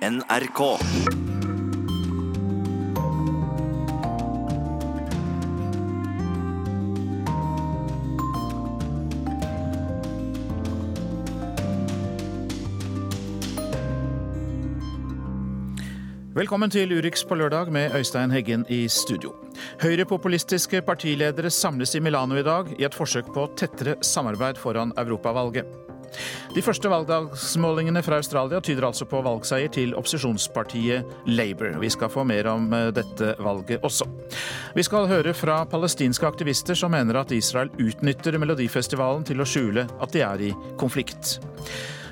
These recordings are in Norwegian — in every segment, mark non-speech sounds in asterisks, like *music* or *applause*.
NRK. Velkommen til Urix på lørdag med Øystein Heggen i studio. Høyrepopulistiske partiledere samles i Milano i dag i et forsøk på tettere samarbeid foran europavalget. De første valgdagsmålingene fra Australia tyder altså på valgseier til opposisjonspartiet Labour. Vi skal få mer om eh, dette valget også. Vi skal høre fra palestinske aktivister som mener at Israel utnytter Melodifestivalen til å skjule at de er i konflikt.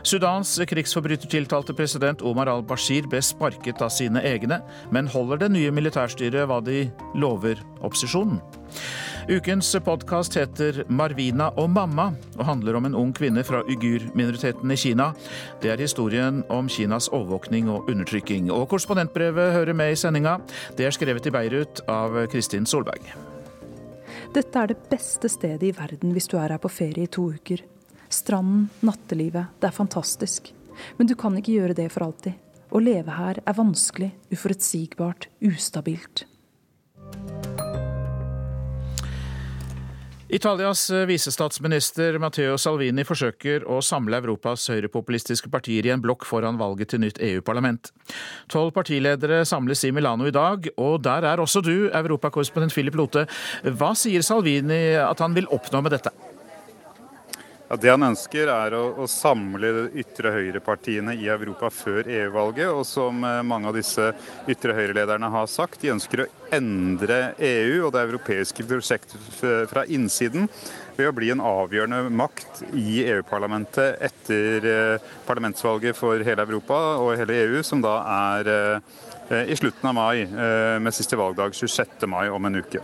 Sudans krigsforbrytertiltalte president Omar al-Bashir ble sparket av sine egne, men holder det nye militærstyret hva de lover opposisjonen? Ukens podkast heter 'Marvina og mamma' og handler om en ung kvinne fra uigur-minoriteten i Kina. Det er historien om Kinas overvåkning og undertrykking. Og korrespondentbrevet hører med i sendinga. Det er skrevet i Beirut av Kristin Solberg. Dette er det beste stedet i verden hvis du er her på ferie i to uker. Stranden, nattelivet, det er fantastisk. Men du kan ikke gjøre det for alltid. Å leve her er vanskelig, uforutsigbart, ustabilt. Italias visestatsminister Matteo Salvini forsøker å samle Europas høyrepopulistiske partier i en blokk foran valget til nytt EU-parlament. Tolv partiledere samles i Milano i dag, og der er også du, europakorrespondent Philip Lote. Hva sier Salvini at han vil oppnå med dette? Ja, det han ønsker, er å, å samle ytre høyre-partiene i Europa før EU-valget. Og som eh, mange av disse ytre høyre-lederne har sagt, de ønsker å endre EU og det europeiske prosjektet fra innsiden ved å bli en avgjørende makt i EU-parlamentet etter eh, parlamentsvalget for hele Europa og hele EU, som da er eh, i slutten av mai, med siste valgdag 26. mai om en uke.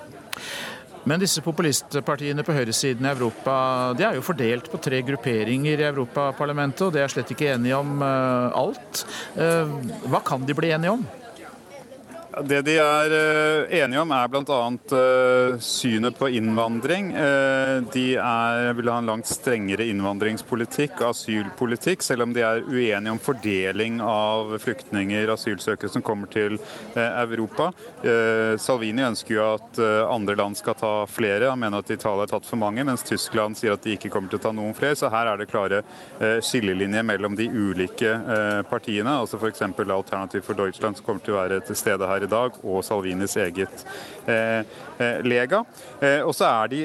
Men disse populistpartiene på høyresiden i Europa de er jo fordelt på tre grupperinger i Europaparlamentet, og de er slett ikke enige om eh, alt. Eh, hva kan de bli enige om? Det de er eh, enige om, er bl.a. Eh, synet på innvandring. Eh, de er, vil ha en langt strengere innvandringspolitikk asylpolitikk, selv om de er uenige om fordeling av flyktninger asylsøkere som kommer til Europa. Salvini ønsker jo at andre land skal ta flere. Han mener at Italia har tatt for mange, mens Tyskland sier at de ikke kommer til å ta noen flere. Så her er det klare skillelinjer mellom de ulike partiene. altså F.eks. Alternativ for Deutschland som kommer til å være til stede her i dag, og Salvinis eget. Eh, lega. Eh, og så er de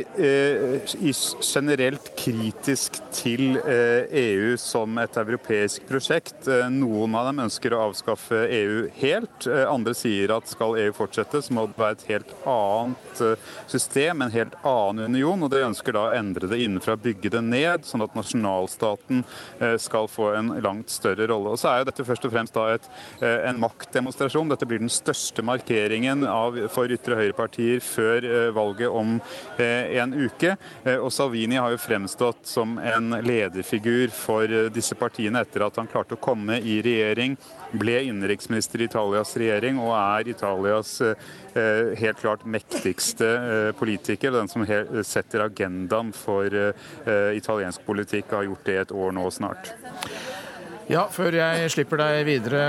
generelt kritisk til EU som et europeisk prosjekt. Noen av dem ønsker å avskaffe EU helt. Andre sier at skal EU fortsette, så må det være et helt annet system, en helt annen union. Og de ønsker da å endre det innenfra, bygge det ned, sånn at nasjonalstaten skal få en langt større rolle. Og så er jo dette først og fremst da et, en maktdemonstrasjon. Dette blir den største markeringen av, for ytre høyrepartier før eh, valget om eh, en uke. Eh, og Salvini har jo fremstått som en lederfigur for disse partiene etter at han klarte å komme i regjering, ble innenriksminister i Italias regjering og er Italias helt klart mektigste politiker. Den som setter agendaen for italiensk politikk, har gjort det et år nå snart. Ja, Før jeg slipper deg videre,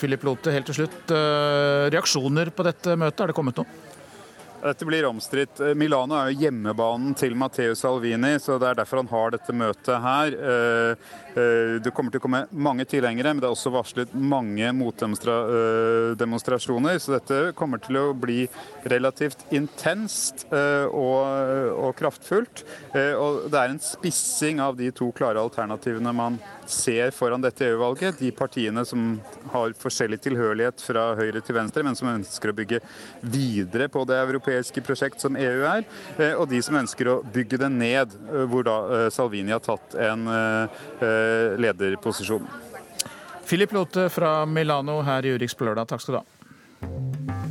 Philip Lote, helt til slutt. Reaksjoner på dette møtet, er det kommet noe? Dette blir omstridt. Milano er jo hjemmebanen til Matteo Salvini, så det er derfor han har dette møtet her. Eh, eh, det kommer til å komme mange tilhengere, men det er også varslet mange motdemonstrasjoner. Så dette kommer til å bli relativt intenst og, og kraftfullt. Og det er en spissing av de to klare alternativene man ser foran dette EU-valget. De partiene som har forskjellig tilhørighet fra høyre til venstre, men som ønsker å bygge videre på det europeiske prosjekt som EU er. Eh, og de som ønsker å bygge det ned, eh, hvor da eh, Salvini har tatt en lederposisjon. Philip Lote fra Milano her i Urix på lørdag, takk skal du ha.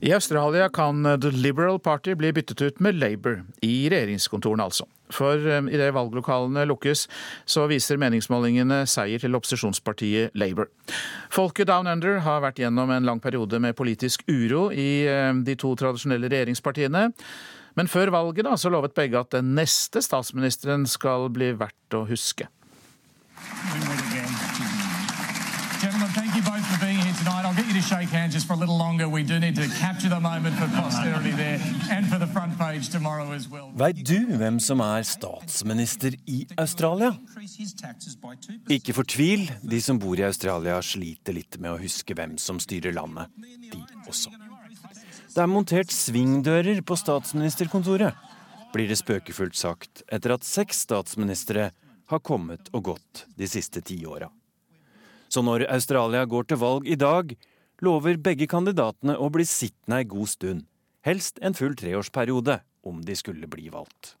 I Australia kan The Liberal Party bli byttet ut med Labour, i regjeringskontorene altså. For eh, idet valglokalene lukkes, så viser meningsmålingene seier til opposisjonspartiet Labour. Folket Down Under har vært gjennom en lang periode med politisk uro i eh, de to tradisjonelle regjeringspartiene. Men før valget da, så lovet begge at den neste statsministeren skal bli verdt å huske. Gentlemen, thank you both for being here tonight. I'll get you to shake hands just for a little longer. We do need to capture the moment for posterity there and for the front page tomorrow as well. Vet du hvem som er statsminister i Australia? Ikke fortvil, de som bor i Australia sliter litt med å huske hvem som styrer landet. De også. Det er montert svingdører på statsministerkontoret, blir det spøkefullt sagt etter at seks statsministre har kommet og gått de siste ti. Så når Australia går til valg i dag, lover begge kandidatene å bli sittende ei god stund. Helst en full treårsperiode, om de skulle bli valgt.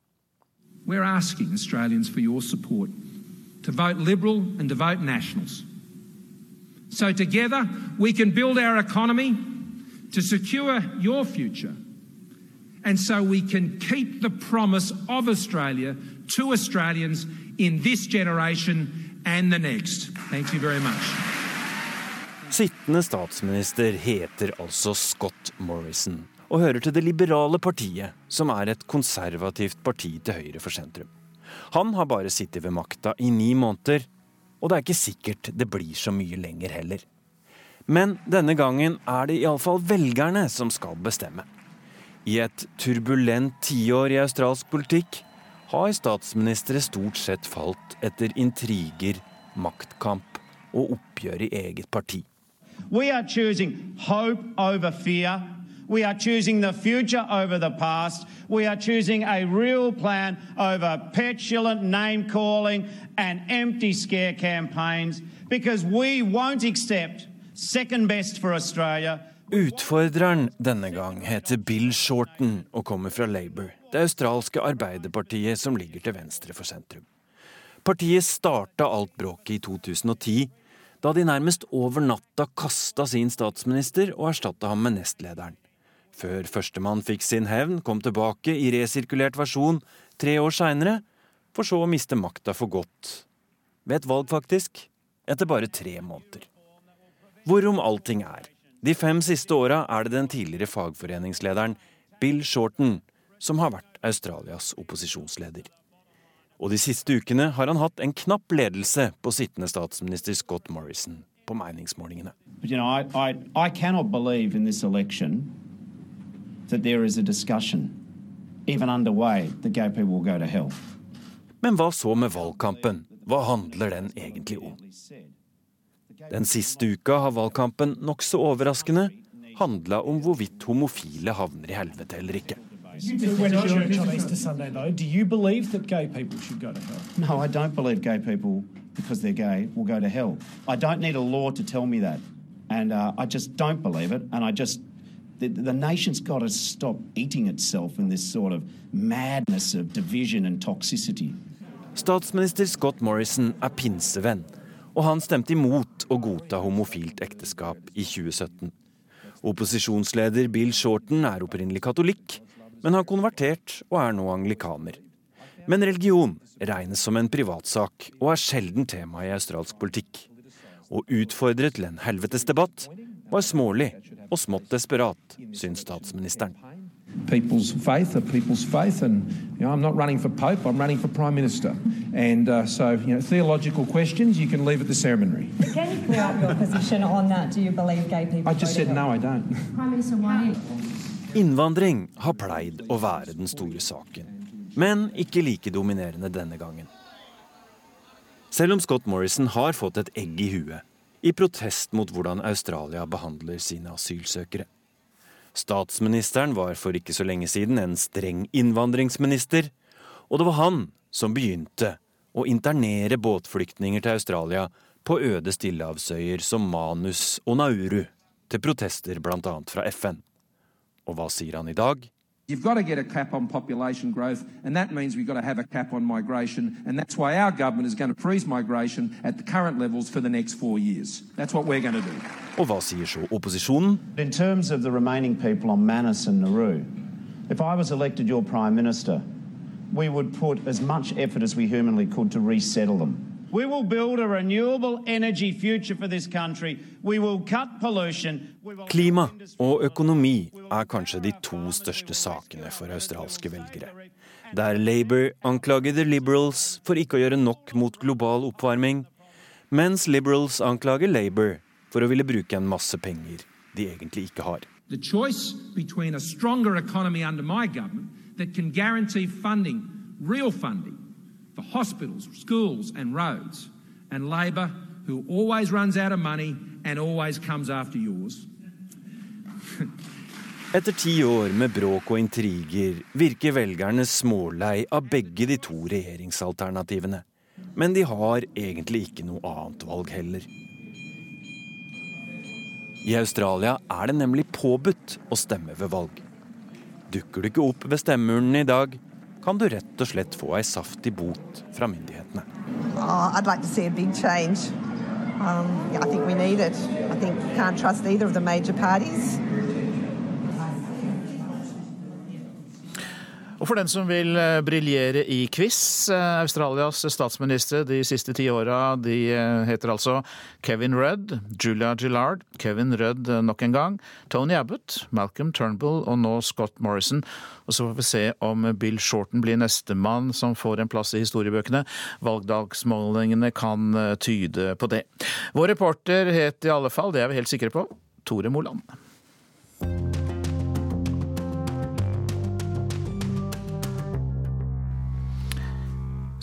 We're asking Australians for your support to vote Liberal and to vote Nationals. So together we can build our economy to secure your future. And so we can keep the promise of Australia to Australians in this generation and the next. Thank you very much. Sittende statsminister heter altså Scott Morrison og hører til Det liberale partiet, som er et konservativt parti til høyre for sentrum. Han har bare sittet ved makta i ni måneder, og det er ikke sikkert det blir så mye lenger heller. Men denne gangen er det iallfall velgerne som skal bestemme. I et turbulent tiår i australsk politikk har statsministre stort sett falt etter intriger, maktkamp og oppgjør i eget parti. We are choosing hope over fear. We are choosing the future over the past. We are choosing a real plan over petulant name calling and empty scare campaigns because we won't accept second best for Australia. Utfordreren denne gang heter Bill Shorten og kommer fra Labour, det australske arbeiderpartiet som ligger til venstre for sentrum. Partiet starta alt bråket i 2010, da de nærmest over natta kasta sin statsminister og erstatta ham med nestlederen. Før førstemann fikk sin hevn, kom tilbake i resirkulert versjon tre år seinere, for så å miste makta for godt. Ved et valg, faktisk. Etter bare tre måneder. Hvorom allting er. De fem siste åra er det den tidligere fagforeningslederen Bill Shorten som har vært Australias opposisjonsleder. Og de siste ukene har han hatt en knapp ledelse på sittende statsminister Scott Morrison på meningsmålingene. You know, I, I, I cannot believe in this election that there is a discussion, even underway, that gay people will go to hell. Men hva så med valgkampen? Hva handler den egentlig om? Den siste uka har valgkampen nokså overraskende handla om hvorvidt homofile havner i helvete eller ikke. When it's your church on Easter Sunday, though, do you believe that gay people should go to hell? No, I don't believe gay people, because they're gay, will go to hell. I don't need a law to tell me that. And uh, I just don't believe it. And I just, the, the nation's got to stop eating itself in this sort of madness of division and toxicity. Statsminister Scott Morrison er pinsevenn, og han stemte imot å godta homofilt ekteskap i 2017. Opposisjonsleder Bill Shorten er opprinnelig katolikk, men har konvertert og er nå anglikaner. Men religion regnes som en privatsak og er sjelden tema i australsk politikk. Å utfordre til en helvetesdebatt var smålig og smått desperat, syns statsministeren. People's faith are people's faith, and you know, I'm not running for Pope, I'm running for Prime Minister. And uh, so, you know, theological questions you can leave at the seminary. Can you clear up your position on that? Do you believe gay people I just said no. I don't. Prime Minister, why? Innvandring har pleid å være den store saken, men ikke like dominerende denne gangen. Selv om Scott Morrison har fått et egg i huet i protest mot hvordan Australia behandler sine asylsøkere. Statsministeren var for ikke så lenge siden en streng innvandringsminister, og det var han som begynte å internere båtflyktninger til Australia på øde stillehavsøyer som Manus og Nauru, til protester bl.a. fra FN. Og hva sier han i dag? You've got to get a cap on population growth, and that means we've got to have a cap on migration, and that's why our government is going to freeze migration at the current levels for the next four years. That's what we're going to do. Og hva sier så opposisjonen? In terms of the remaining people on Manus and Nauru, if I was elected your Prime Minister, we would put as much effort as we humanly could to resettle them. We will build a renewable energy future for this country. We will cut pollution. Klima og økonomi er kanskje de to største sakene for australske velgere. Der Labour anklager The Liberals for ikke å gjøre nok mot global oppvarming, mens Liberals anklager Labour for å ville bruke en masse penger de egentlig ikke har. The choice between a stronger economy under my government that can guarantee funding, real funding, for hospitals, schools, and roads, and Labor, who always runs out of money and always comes after yours. *laughs* Etter ti år med bråk og intriger virker velgerne smålei av begge de to regjeringsalternativene. Men de har egentlig ikke noe annet valg heller. I Australia er det nemlig påbudt å stemme ved valg. Dukker du ikke opp ved stemmeurnen i dag, kan du rett og slett få ei saftig bot fra myndighetene. Oh, I'd like to see a big change. Um, yeah, I think we need it. I think you can't trust either of the major parties. Og for den som vil eh, briljere i quiz, eh, Australias statsministre de siste ti åra, de eh, heter altså Kevin Rudd, Julia Gillard, Kevin Rudd nok en gang, Tony Abbott, Malcolm Turnbull og nå Scott Morrison. Og så får vi se om Bill Shorten blir nestemann som får en plass i historiebøkene. Valgdagsmålingene kan tyde på det. Vår reporter het i alle fall, det er vi helt sikre på, Tore Moland.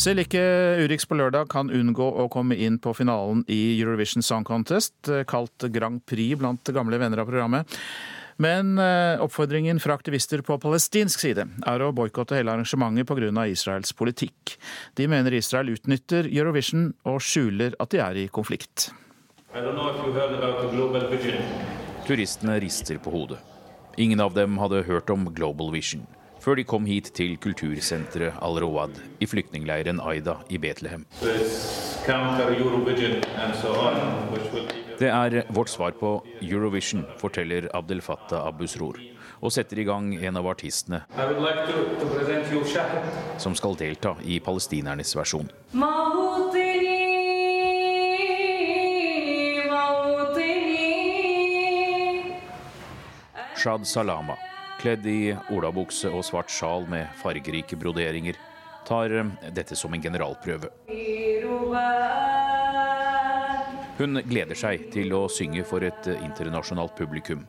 Selv ikke Urix på lørdag kan unngå å komme inn på finalen i Eurovision Song Contest, kalt Grand Prix blant gamle venner av programmet. Men eh, oppfordringen fra aktivister på palestinsk side er å boikotte hele arrangementet pga. Israels politikk. De mener Israel utnytter Eurovision og skjuler at de er i konflikt. Turistene rister på hodet. Ingen av dem hadde hørt om Global Vision før de kom hit til kultursenteret Al-Rawad i flyktningleiren Aida i Betlehem. Det er vårt svar på Eurovision, forteller Abdel Fattah Abusror, og setter i gang en av artistene som skal delta i palestinernes versjon. Shad Salama kledd i olabukse og svart sjal med fargerike broderinger, tar eh, dette som en generalprøve. Hun gleder seg til å synge for et eh, internasjonalt publikum.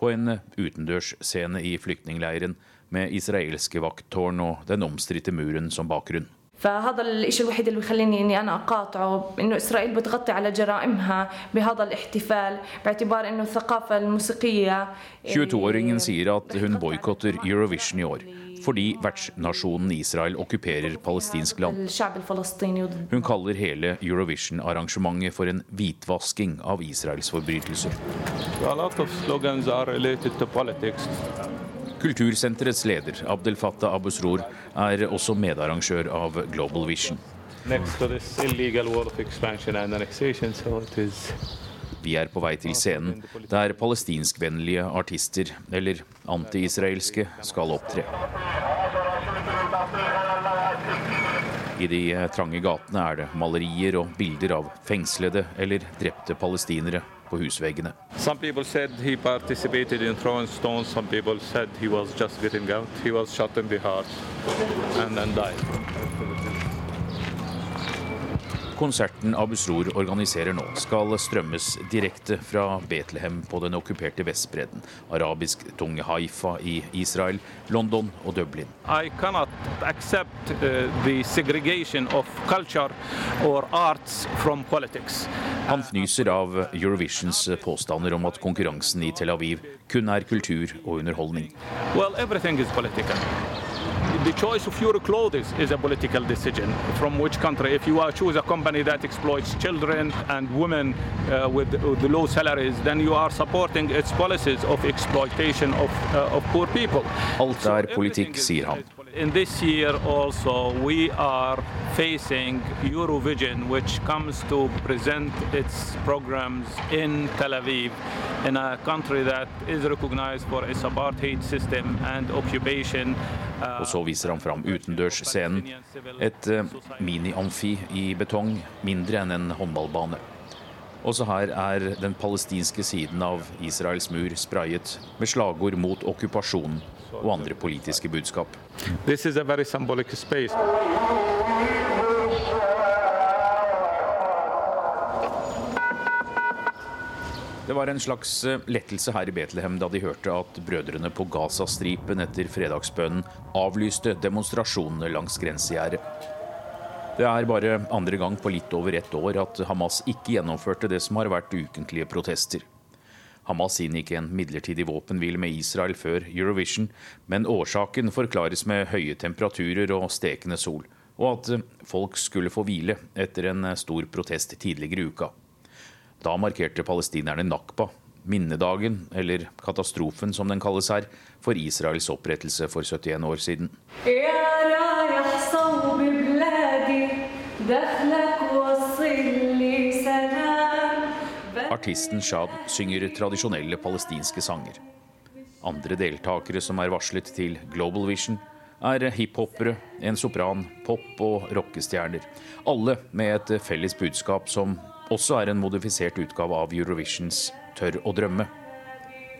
På en eh, utendørsscene i flyktningleiren med israelske vakttårn og den omstridte muren som bakgrunn. فهذا الشيء الوحيد اللي بيخليني اني انا اقاطعه انه اسرائيل بتغطي على جرائمها بهذا الاحتفال باعتبار انه الثقافه الموسيقيه 22-åringen sier at hun boikotter Eurovision i år fordi vertsnasjonen Israel okkuperer palestinsk land. Hun kaller hele Eurovision-arrangementet for en hvitvasking av Israels forbrytelser. Kultursenterets leder Abdel Fattah Abusror er også medarrangør av Global Vision. Vi er på vei til scenen der palestinskvennlige artister, eller anti-israelske, skal opptre. I de trange gatene er det malerier og bilder av fengslede eller drepte palestinere på husveggene. Konserten Abusror organiserer nå, skal strømmes direkte fra Betlehem på den okkuperte Vestbredden, arabisk tunge Haifa i Israel, London og Dublin. I cannot accept uh, the segregation of culture or arts from politics. Han fnyser av Eurovisions påstander om at konkurransen i Tel Aviv kun er kultur og underholdning. Well, everything is political. The choice of your clothes is a political decision. From which country? If you choose a company that exploits children and women uh, with, with, low salaries, then you are supporting its policies of exploitation of, uh, of poor people. Alt er politikk, sier han. In this year also we are facing Eurovision which comes to present its programs in Tel Aviv in a country that is recognized for its apartheid system and occupation. Og så viser han fram utendørsscenen. Et uh, mini-amfi i betong, mindre enn en håndballbane. Også her er den palestinske siden av Israels mur sprayet med slagord mot okkupasjonen og andre politiske budskap. This is a very symbolic space. Det var en slags eh, lettelse her i Betlehem da de hørte at brødrene på Gazastripen etter fredagsbønnen avlyste demonstrasjonene langs grensegjerdet. Det er bare andre gang på litt over ett år at Hamas ikke gjennomførte det som har vært ukentlige protester. Hamas inngikk en midlertidig våpenhvile med Israel før Eurovision, men årsaken forklares med høye temperaturer og stekende sol, og at folk skulle få hvile etter en stor protest tidligere i uka. Da markerte palestinerne nakba, minnedagen, eller katastrofen som den kalles her, for Israels opprettelse for 71 år siden. Artisten Shad synger tradisjonelle palestinske sanger. Andre deltakere som er varslet til Global Vision, er hiphopere, en sopran, pop- og rockestjerner. Alle med et felles budskap som også er en modifisert utgave av Eurovisions 'Tørr å drømme'.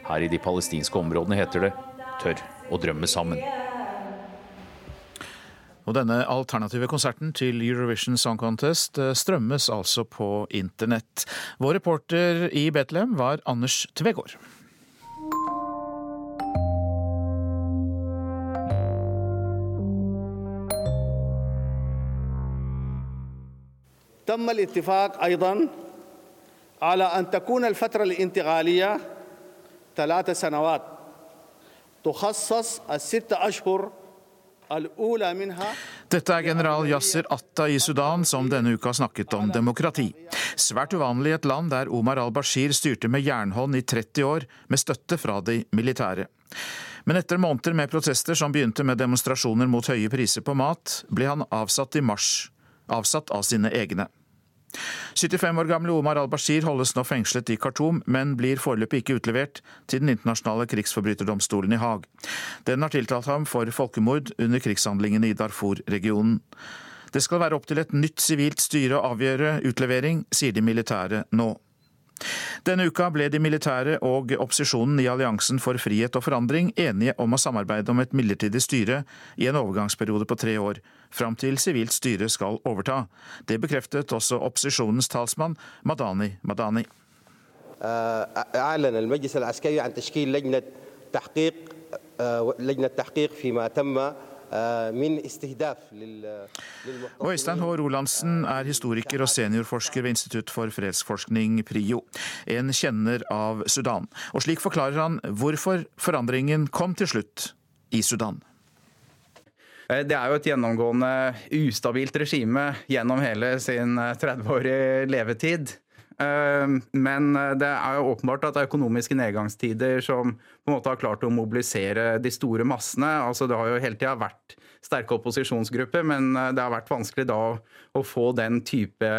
Her i de palestinske områdene heter det 'Tørr å drømme sammen'. Og denne alternative konserten til Eurovision Song Contest eh, strømmes altså på internett. Vår reporter i Betlehem var Anders Tvegård. تم الاتفاق ايضا على ان تكون الفتره الانتقاليه ثلاث سنوات تخصص الست اشهر dette er general Yasser Atta i Sudan som denne uka snakket om demokrati. Svært uvanlig i et land der Omar al-Bashir styrte med jernhånd i 30 år, med støtte fra de militære. Men etter måneder med protester som begynte med demonstrasjoner mot høye priser på mat, ble han avsatt i mars. Avsatt av sine egne. 75 år gamle Omar al-Bashir holdes nå fengslet i Khartoum, men blir foreløpig ikke utlevert til Den internasjonale krigsforbryterdomstolen i Haag. Den har tiltalt ham for folkemord under krigshandlingene i Darfur-regionen. Det skal være opp til et nytt sivilt styre å avgjøre utlevering, sier de militære nå. Denne uka ble de militære og opposisjonen i Alliansen for frihet og forandring enige om å samarbeide om et midlertidig styre i en overgangsperiode på tre år, fram til sivilt styre skal overta. Det bekreftet også opposisjonens talsmann Madani Madani. أعلن المجلس العسكري عن تشكيل لجنة تحقيق لجنة تحقيق فيما تم og Øystein H. Rolandsen er historiker og seniorforsker ved Institutt for fredsforskning, PRIO, en kjenner av Sudan. Og slik forklarer han hvorfor forandringen kom til slutt i Sudan. Eh, det er jo et gjennomgående ustabilt regime gjennom hele sin 30-årige levetid. Eh, men det er jo åpenbart at det er økonomiske nedgangstider som på en måte har klart å mobilisere de store massene. Altså Det har jo hele tida vært sterke opposisjonsgrupper, men eh, det har vært vanskelig da å få den type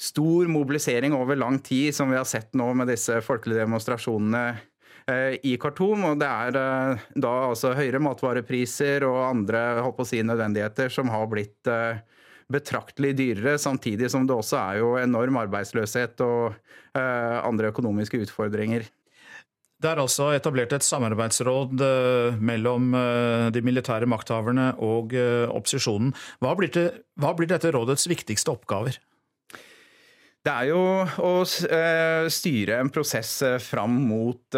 stor mobilisering over lang tid som vi har sett nå med disse folkelige demonstrasjonene eh, i Khartoum. Og det er da altså høyere matvarepriser og andre holdt på å si, nødvendigheter som har blitt betraktelig dyrere, samtidig som det også er jo enorm arbeidsløshet og andre økonomiske utfordringer. Det er altså etablert et samarbeidsråd eh, mellom eh, de militære makthaverne og eh, opposisjonen. Hva blir, det, hva blir dette rådets viktigste oppgaver? Det er jo å styre en prosess fram mot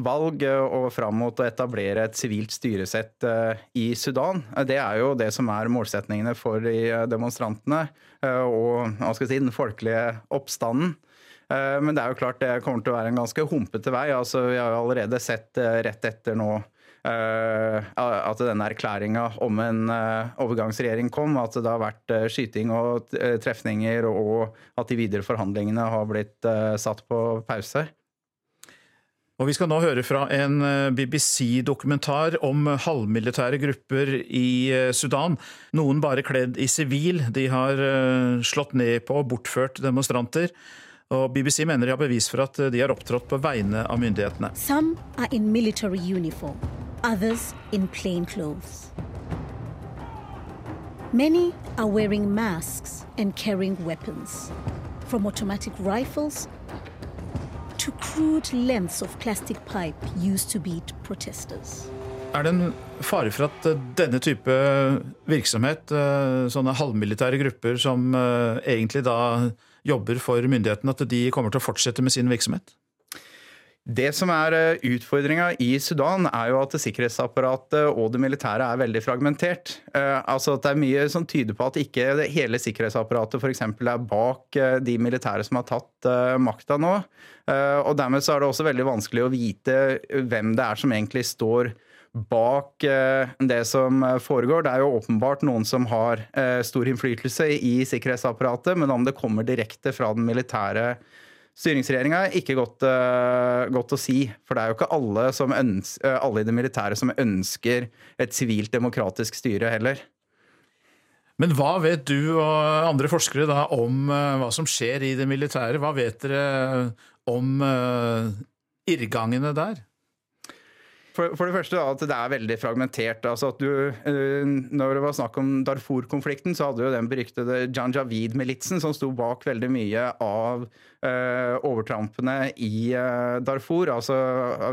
valg og fram mot å etablere et sivilt styresett i Sudan. Det er jo det som er målsetningene for de demonstrantene og si, den folkelige oppstanden. Eh, men det er jo klart det kommer til å være en ganske humpete vei. Altså, vi har jo allerede sett eh, rett etter nå eh, at denne erklæringa om en overgangsregjering kom, at det har vært skyting og trefninger, og at de videre forhandlingene har blitt satt på pause. Og Vi skal nå høre fra en eh, BBC-dokumentar om halvmilitære grupper i eh, Sudan. Noen bare kledd i sivil. De har eh, slått ned på og bortført demonstranter. Og BBC mener de har bevis for at de har opptrådt på vegne av myndighetene. Some are in military uniform, others in plain clothes. Many are wearing masks and carrying weapons, from automatic rifles to crude lengths of plastic pipe used to beat protesters. Er det en fare for at eh, denne type virksomhet, eh, sånne halvmilitære grupper som eh, egentlig da jobber for myndighetene, at de kommer til å fortsette med sin virksomhet? Det som er eh, utfordringa i Sudan, er jo at sikkerhetsapparatet og det militære er veldig fragmentert. Eh, altså at Det er mye som tyder på at ikke hele sikkerhetsapparatet f.eks. er bak eh, de militære som har tatt makta nå. Og Dermed så er det også veldig vanskelig å vite hvem det er som egentlig står bak det som foregår. Det er jo åpenbart noen som har stor innflytelse i sikkerhetsapparatet, men om det kommer direkte fra den militære Styringsregjeringa er ikke godt, uh, godt, å si. For det er jo ikke alle, ønsker, uh, alle, i det militære som ønsker et sivilt demokratisk styre heller. Men hva vet du og andre forskere da om uh, hva som skjer i det militære? Hva vet dere om irrgangene der? For, for, det første da, at det er veldig fragmentert. altså at du, uh, Når det var snakk om Darfur-konflikten, så hadde jo den beryktede Janjaweed-militsen som sto bak veldig mye av uh, overtrampene i uh, Darfur. Altså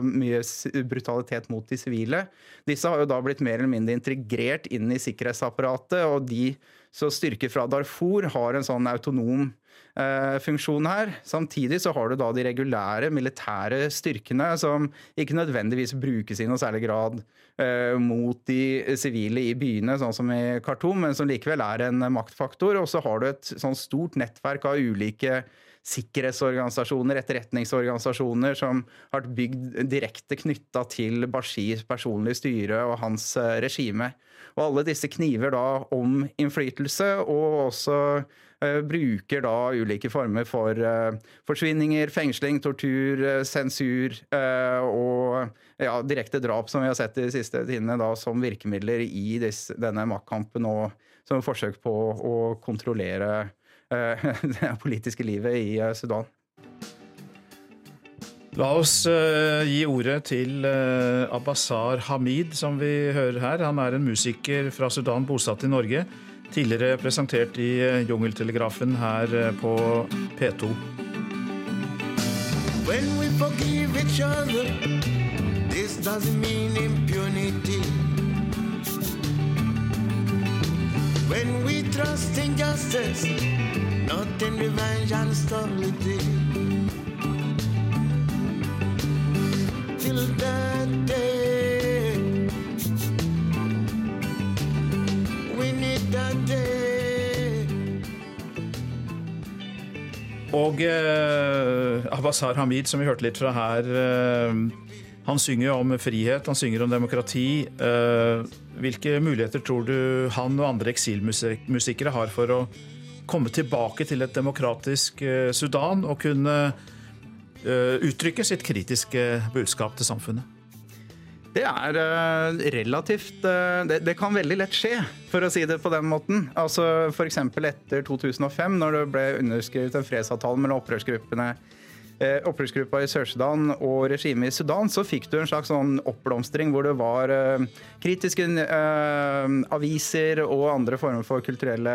mye brutalitet mot de sivile. Disse har jo da blitt mer eller mindre integrert inn i sikkerhetsapparatet. og de så styrker fra Darfur har en sånn autonom Eh, funksjon her. Samtidig så har du da de regulære militære styrkene som ikke nødvendigvis brukes i noe særlig grad eh, mot de sivile i byene, sånn som i Khartoum, men som likevel er en maktfaktor. Og så har du et sånn stort nettverk av ulike sikkerhetsorganisasjoner, etterretningsorganisasjoner som har vært bygd direkte knytta til Bashirs personlige styre og hans eh, regime. Og alle disse kniver da om innflytelse, og også uh, bruker da ulike former for uh, forsvinninger, fengsling, tortur, uh, sensur og ja, direkte drap, som vi har sett de siste tidene, da, som virkemidler i disse, denne maktkampen og som forsøk på å kontrollere *laughs* det politiske livet i Sudan. La oss uh, gi ordet til uh, Abbasar Hamid, som vi hører her. Han er en musiker fra Sudan, bosatt i Norge. Tidligere presentert i uh, Jungeltelegrafen her på P2. When we forgive each other, this doesn't mean impunity. When we trust in justice, not in revenge and stability. Till that day. We need that day. Og eh, Abbasar Hamid, som vi hørte litt fra her, eh, han synger om frihet, han synger om demokrati. Eh, hvilke muligheter tror du han og andre eksilmusikere har for å komme tilbake til et demokratisk eh, Sudan og kunne uttrykke sitt kritiske budskap til samfunnet? Det er uh, relativt uh, det, det, kan veldig lett skje, for å si det på den måten. Altså F.eks. etter 2005, når det ble underskrevet en fredsavtale mellom opprørsgruppene opprørsgruppa i Sør-Sudan og regimet i Sudan, så fikk du en slags sånn oppblomstring hvor det var kritiske aviser og andre former for kulturelle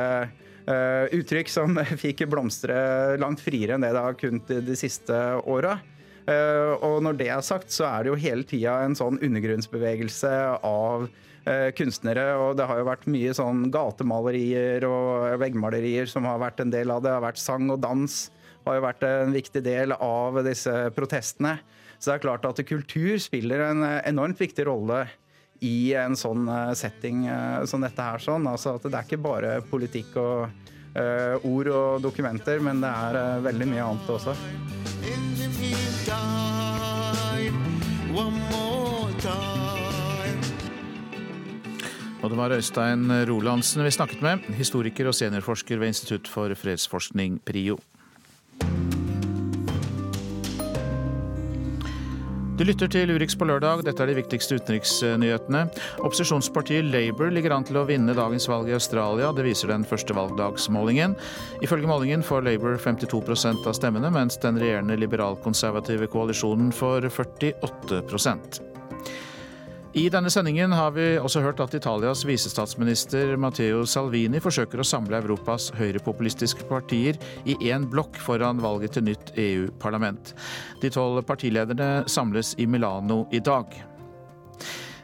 uttrykk som *laughs* fikk blomstre langt friere enn det det har kunnet de siste åra. Uh, og når det er sagt, så er det jo hele tida en sånn undergrunnsbevegelse av uh, kunstnere. Og det har jo vært mye sånn gatemalerier og veggmalerier som har vært en del av det. Det har vært sang og dans. har jo vært en viktig del av disse protestene. Så det er klart at kultur spiller en enormt viktig rolle i en sånn eh, setting eh, som dette her. sånn. Altså at Det er ikke bare politikk og uh, ord og dokumenter, men det er uh, veldig mye annet også. Og det var Øystein Rolandsen vi snakket med, historiker og seniorforsker ved Institutt for fredsforskning, PRIO. Du lytter til Urix på lørdag. Dette er de viktigste utenriksnyhetene. Opposisjonspartiet Labour ligger an til å vinne dagens valg i Australia. Det viser den første valgdagsmålingen. Ifølge målingen får Labour 52% av stemmene, mens den regjerende liberalkonservative koalisjonen får 48 i denne sendingen har vi også hørt at Italias visestatsminister Matteo Salvini forsøker å samle Europas høyrepopulistiske partier i én blokk foran valget til nytt EU-parlament. De tolv partilederne samles i Milano i dag.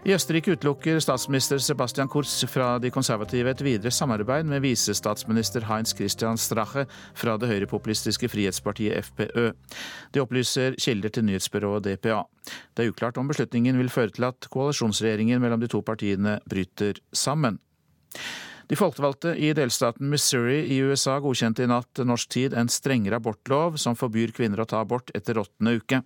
I Østerrike utelukker statsminister Sebastian Kurz fra de konservative et videre samarbeid med visestatsminister Heinz Christian Strache fra det høyrepopulistiske frihetspartiet FPØ. Det opplyser kilder til nyhetsbyrået DPA. Det er uklart om beslutningen vil føre til at koalisjonsregjeringen mellom de to partiene bryter sammen. De folkevalgte i delstaten Missouri i USA godkjente i natt norsk tid en strengere abortlov som forbyr kvinner å ta abort etter åttende uke.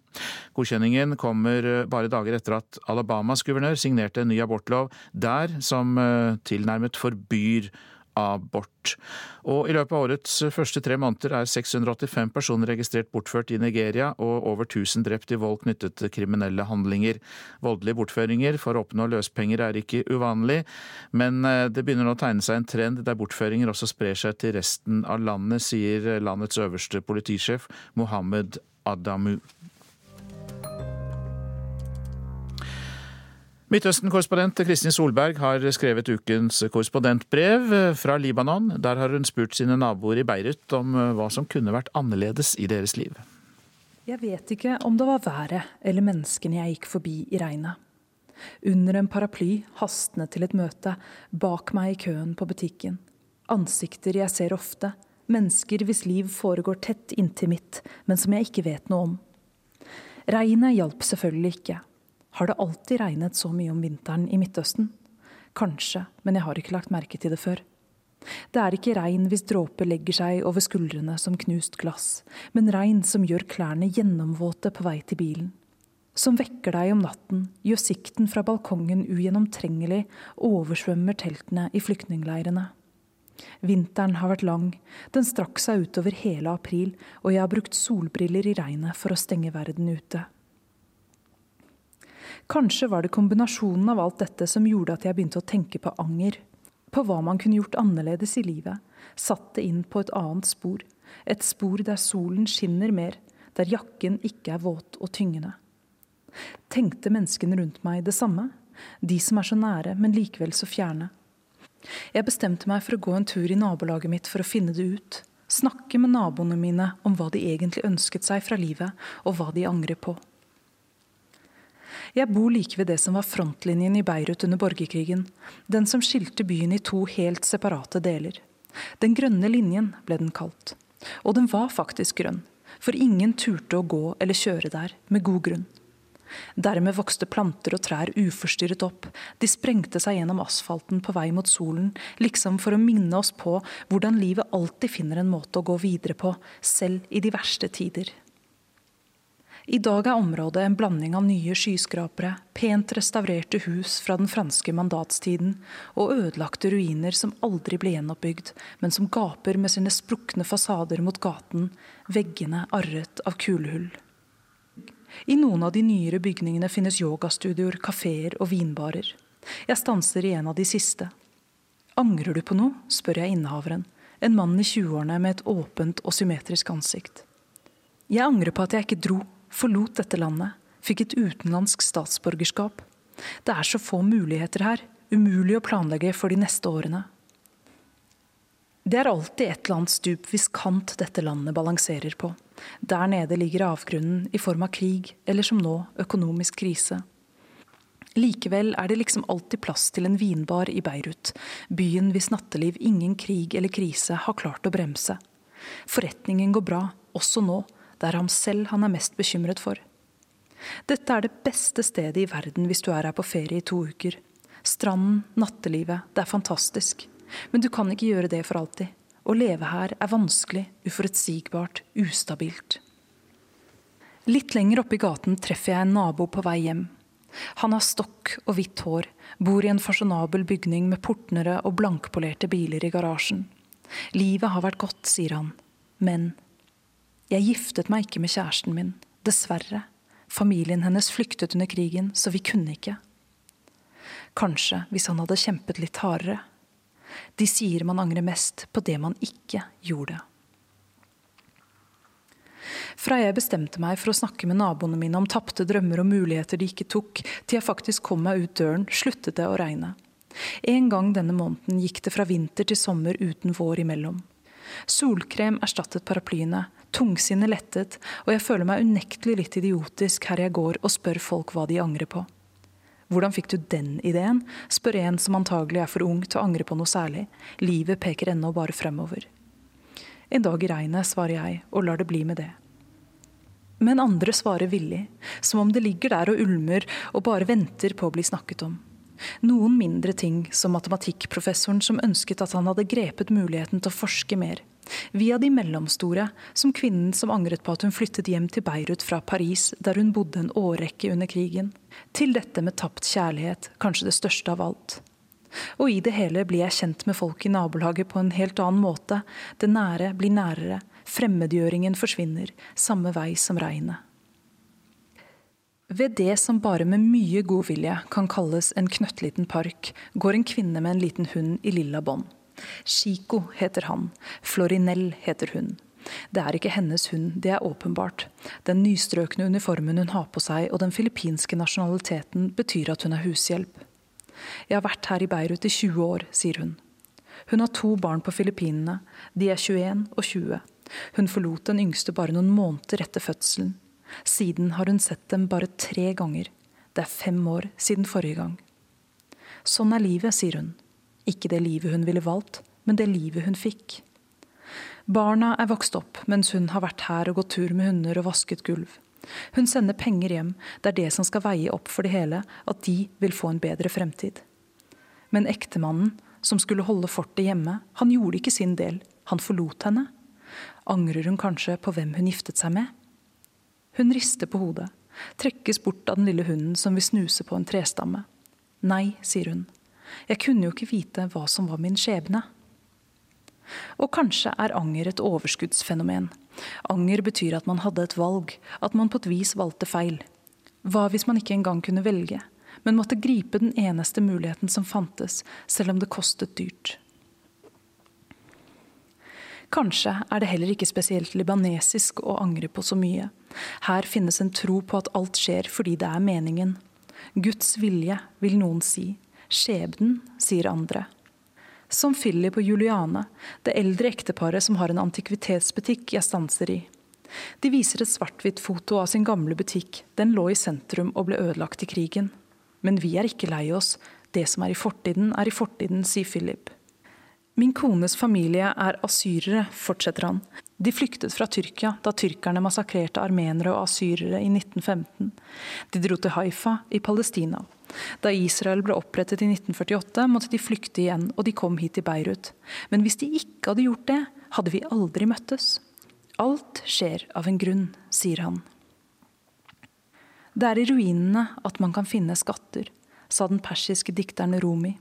Godkjenningen kommer bare dager etter at Alabamas guvernør signerte en ny abortlov der som eh, tilnærmet forbyr abort. Og I løpet av årets første tre måneder er 685 personer registrert bortført i Nigeria, og over 1000 drept i vold knyttet til kriminelle handlinger. Voldelige bortføringer for å oppnå løspenger er ikke uvanlig, men eh, det begynner nå å tegne seg en trend der bortføringer også sprer seg til resten av landet, sier landets øverste politisjef Mohammed Adamu. Midtøsten-korrespondent Kristin Solberg har skrevet ukens korrespondentbrev fra Libanon. Der har hun spurt sine naboer i Beirut om hva som kunne vært annerledes i deres liv. Jeg vet ikke om det var været eller menneskene jeg gikk forbi i regnet. Under en paraply, hastende til et møte, bak meg i køen på butikken. Ansikter jeg ser ofte, mennesker hvis liv foregår tett inntil mitt, men som jeg ikke vet noe om. Regnet hjalp selvfølgelig ikke. Har det alltid regnet så mye om vinteren i Midtøsten? Kanskje, men jeg har ikke lagt merke til det før. Det er ikke regn hvis dråper legger seg over skuldrene som knust glass, men regn som gjør klærne gjennomvåte på vei til bilen. Som vekker deg om natten, gjør sikten fra balkongen ugjennomtrengelig og oversvømmer teltene i flyktningleirene. Vinteren har vært lang, den strakk seg utover hele april, og jeg har brukt solbriller i regnet for å stenge verden ute. Kanskje var det kombinasjonen av alt dette som gjorde at jeg begynte å tenke på anger. På hva man kunne gjort annerledes i livet. Satt det inn på et annet spor. Et spor der solen skinner mer, der jakken ikke er våt og tyngende. Tenkte menneskene rundt meg det samme? De som er så nære, men likevel så fjerne. Jeg bestemte meg for å gå en tur i nabolaget mitt for å finne det ut. Snakke med naboene mine om hva de egentlig ønsket seg fra livet, og hva de angrer på. Jeg bor like ved det som var frontlinjen i Beirut under borgerkrigen, den som skilte byen i to helt separate deler. Den grønne linjen ble den kalt. Og den var faktisk grønn, for ingen turte å gå eller kjøre der, med god grunn. Dermed vokste planter og trær uforstyrret opp, de sprengte seg gjennom asfalten på vei mot solen, liksom for å minne oss på hvordan livet alltid finner en måte å gå videre på, selv i de verste tider. I dag er området en blanding av nye skyskrapere, pent restaurerte hus fra den franske mandatstiden og ødelagte ruiner som aldri ble gjenoppbygd, men som gaper med sine sprukne fasader mot gaten, veggene arret av kulehull. I noen av de nyere bygningene finnes yogastudioer, kafeer og vinbarer. Jeg stanser i en av de siste. Angrer du på noe? spør jeg innehaveren, en mann i 20-årene med et åpent og symmetrisk ansikt. Jeg angrer på at jeg ikke dro, forlot dette landet, fikk et utenlandsk statsborgerskap. Det er så få muligheter her, umulig å planlegge for de neste årene. Det er alltid et eller annet stup hvis kant dette landet balanserer på. Der nede ligger avgrunnen i form av krig, eller som nå, økonomisk krise. Likevel er det liksom alltid plass til en vinbar i Beirut, byen hvis natteliv ingen krig eller krise har klart å bremse. Forretningen går bra, også nå, det er ham selv han er mest bekymret for. Dette er det beste stedet i verden hvis du er her på ferie i to uker. Stranden, nattelivet, det er fantastisk. Men du kan ikke gjøre det for alltid. Å leve her er vanskelig, uforutsigbart, ustabilt. Litt lenger oppe i gaten treffer jeg en nabo på vei hjem. Han har stokk og hvitt hår, bor i en fasjonabel bygning med portnere og blankpolerte biler i garasjen. Livet har vært godt, sier han, men jeg giftet meg ikke med kjæresten min, dessverre, Familien hennes flyktet under krigen, så vi kunne ikke. Kanskje hvis han hadde kjempet litt hardere. De sier man angrer mest på det man ikke gjorde. Fra jeg bestemte meg for å snakke med naboene mine om tapte drømmer og muligheter de ikke tok, til jeg faktisk kom meg ut døren, sluttet det å regne. En gang denne måneden gikk det fra vinter til sommer uten vår imellom. Solkrem erstattet paraplyene, tungsinnet lettet, og jeg føler meg unektelig litt idiotisk her jeg går og spør folk hva de angrer på. Hvordan fikk du den ideen? spør en som antagelig er for ung til å angre på noe særlig. Livet peker ennå bare fremover. En dag i regnet, svarer jeg, og lar det bli med det. Men andre svarer villig, som om det ligger der og ulmer og bare venter på å bli snakket om. Noen mindre ting, som matematikkprofessoren som ønsket at han hadde grepet muligheten til å forske mer. Via de mellomstore, som kvinnen som angret på at hun flyttet hjem til Beirut fra Paris, der hun bodde en årrekke under krigen. Til dette med tapt kjærlighet, kanskje det største av alt. Og i det hele blir jeg kjent med folk i nabolaget på en helt annen måte. Det nære blir nærere. Fremmedgjøringen forsvinner, samme vei som regnet. Ved det som bare med mye godvilje kan kalles en knøttliten park, går en kvinne med en liten hund i lilla bånd. Chico heter han, Florinell heter hun. Det er ikke hennes hund, det er åpenbart. Den nystrøkne uniformen hun har på seg og den filippinske nasjonaliteten betyr at hun er hushjelp. Jeg har vært her i Beirut i 20 år, sier hun. Hun har to barn på Filippinene, de er 21 og 20. Hun forlot den yngste bare noen måneder etter fødselen. Siden har hun sett dem bare tre ganger. Det er fem år siden forrige gang. Sånn er livet, sier hun. Ikke det livet hun ville valgt, men det livet hun fikk. Barna er vokst opp mens hun har vært her og gått tur med hunder og vasket gulv. Hun sender penger hjem, det er det som skal veie opp for det hele, at de vil få en bedre fremtid. Men ektemannen, som skulle holde fortet hjemme, han gjorde ikke sin del, han forlot henne. Angrer hun kanskje på hvem hun giftet seg med? Hun rister på hodet, trekkes bort av den lille hunden som vil snuse på en trestamme. Nei, sier hun, jeg kunne jo ikke vite hva som var min skjebne. Og kanskje er anger et overskuddsfenomen. Anger betyr at man hadde et valg, at man på et vis valgte feil. Hva hvis man ikke engang kunne velge, men måtte gripe den eneste muligheten som fantes, selv om det kostet dyrt? Kanskje er det heller ikke spesielt libanesisk å angre på så mye. Her finnes en tro på at alt skjer fordi det er meningen. Guds vilje, vil noen si. Skjebnen, sier andre. Som Philip og Juliane, det eldre ekteparet som har en antikvitetsbutikk jeg stanser i. De viser et svart-hvitt foto av sin gamle butikk. Den lå i sentrum og ble ødelagt i krigen. Men vi er ikke lei oss. Det som er i fortiden, er i fortiden, sier Philip. Min kones familie er asyrere, fortsetter han. De flyktet fra Tyrkia da tyrkerne massakrerte armenere og asyrere i 1915. De dro til Haifa i Palestina. Da Israel ble opprettet i 1948, måtte de flykte igjen, og de kom hit til Beirut. Men hvis de ikke hadde gjort det, hadde vi aldri møttes. Alt skjer av en grunn, sier han. Det er i ruinene at man kan finne skatter, sa den persiske dikteren Rumi.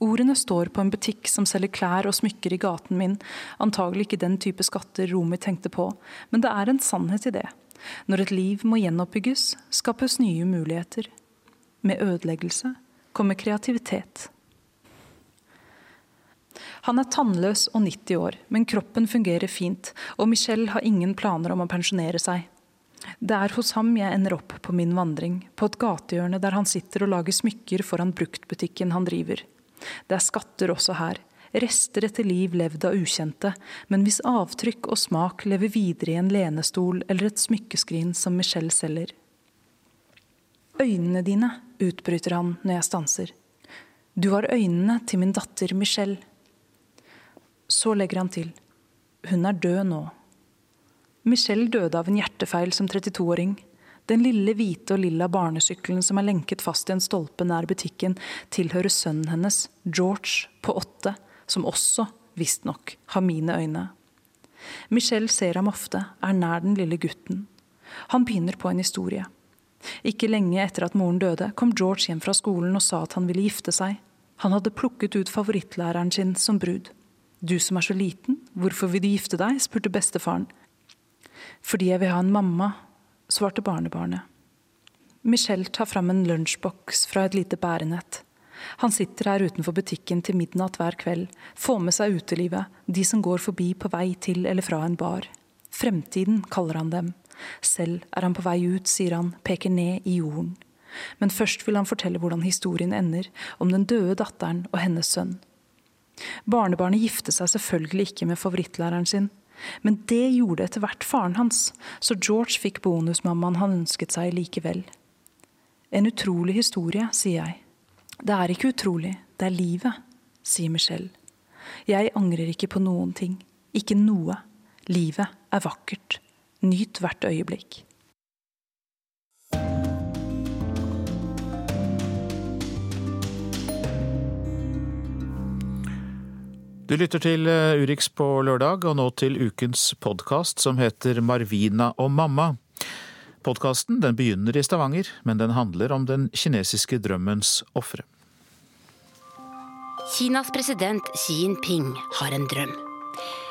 Ordene står på en butikk som selger klær og smykker i gaten min, antagelig ikke den type skatter Rumi tenkte på, men det er en sannhet i det. Når et liv må gjenoppbygges, skapes nye muligheter. Med ødeleggelse kommer kreativitet. Han er tannløs og 90 år, men kroppen fungerer fint, og Michelle har ingen planer om å pensjonere seg. Det er hos ham jeg ender opp på min vandring, på et gatehjørne der han sitter og lager smykker foran bruktbutikken han driver. Det er skatter også her, rester etter liv levd av ukjente, men hvis avtrykk og smak lever videre i en lenestol eller et smykkeskrin som Michelle selger. Øynene dine, utbryter han når jeg stanser. Du har øynene til min datter Michelle. Så legger han til. Hun er død nå. Michelle døde av en hjertefeil som 32-åring. Den lille hvite og lilla barnesykkelen som er lenket fast i en stolpe nær butikken, tilhører sønnen hennes, George, på åtte, som også, visstnok, har mine øyne. Michelle ser ham ofte, er nær den lille gutten. Han begynner på en historie. Ikke lenge etter at moren døde, kom George hjem fra skolen og sa at han ville gifte seg. Han hadde plukket ut favorittlæreren sin som brud. Du som er så liten, hvorfor vil du gifte deg? spurte bestefaren. Fordi jeg vil ha en mamma, svarte barnebarnet. Michelle tar fram en lunsjboks fra et lite bærenett. Han sitter her utenfor butikken til midnatt hver kveld, får med seg utelivet, de som går forbi på vei til eller fra en bar. Fremtiden, kaller han dem. Selv er han på vei ut, sier han, peker ned i jorden. Men først vil han fortelle hvordan historien ender, om den døde datteren og hennes sønn. Barnebarnet gifte seg selvfølgelig ikke med favorittlæreren sin, men det gjorde etter hvert faren hans, så George fikk bonusmammaen han ønsket seg likevel. En utrolig historie, sier jeg. Det er ikke utrolig, det er livet, sier Michelle. Jeg angrer ikke på noen ting. Ikke noe. Livet er vakkert. Nyt hvert øyeblikk. Du lytter til eh, Urix på lørdag, og nå til ukens podkast som heter Marvina og mamma. Podkasten begynner i Stavanger, men den handler om den kinesiske drømmens ofre. Kinas president Xi Jinping har en drøm.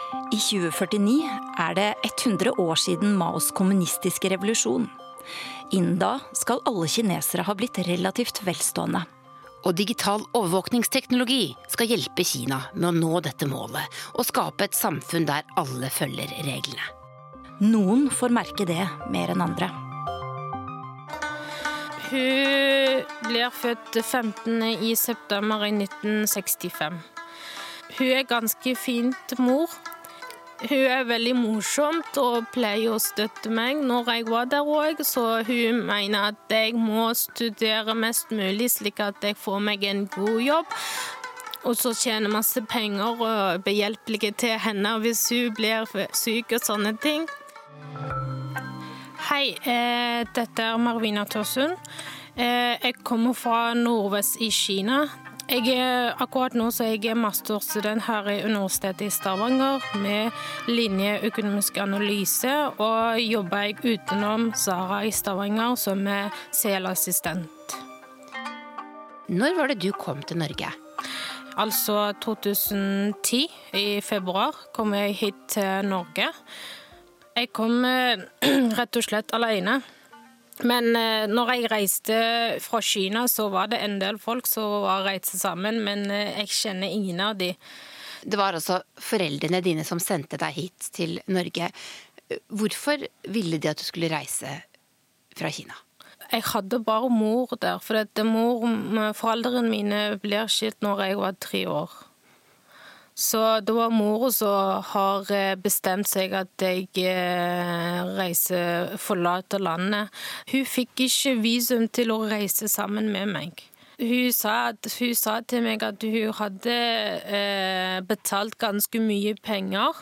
I 2049 er det 100 år siden Maos kommunistiske revolusjon. Innen da skal alle kinesere ha blitt relativt velstående. Og digital overvåkningsteknologi skal hjelpe Kina med å nå dette målet og skape et samfunn der alle følger reglene. Noen får merke det mer enn andre. Hun blir født 15. i september i 1965. Hun er ganske fint mor. Hun er veldig morsomt og pleier å støtte meg når jeg var der òg, så hun mener at jeg må studere mest mulig, slik at jeg får meg en god jobb. Og så tjene masse penger og behjelpelige til henne hvis hun blir syk og sånne ting. Hei, eh, dette er Marvina Tørsund. Eh, jeg kommer fra nordvest i Kina. Jeg er, akkurat nå så er jeg masterstudent her i Universitetet i Stavanger med linje økonomisk analyse, og jobber jeg utenom Sara i Stavanger som er CL-assistent. Når var det du kom til Norge? Altså 2010, i februar, kom jeg hit til Norge. Jeg kom eh, *clears throat* rett og slett alene. Men eh, når jeg reiste fra Kina, så var det en del folk som var reiste sammen, men eh, jeg kjenner ingen av de. Det var altså foreldrene dine som sendte deg hit til Norge. Hvorfor ville de at du skulle reise fra Kina? Jeg hadde bare mor der, for mor, foreldrene mine ble skilt når jeg var tre år. Så det var mora som har eh, bestemt seg at jeg eh, reiser, forlater landet. Hun fikk ikke visum til å reise sammen med meg. Hun sa, hun sa til meg at hun hadde eh, betalt ganske mye penger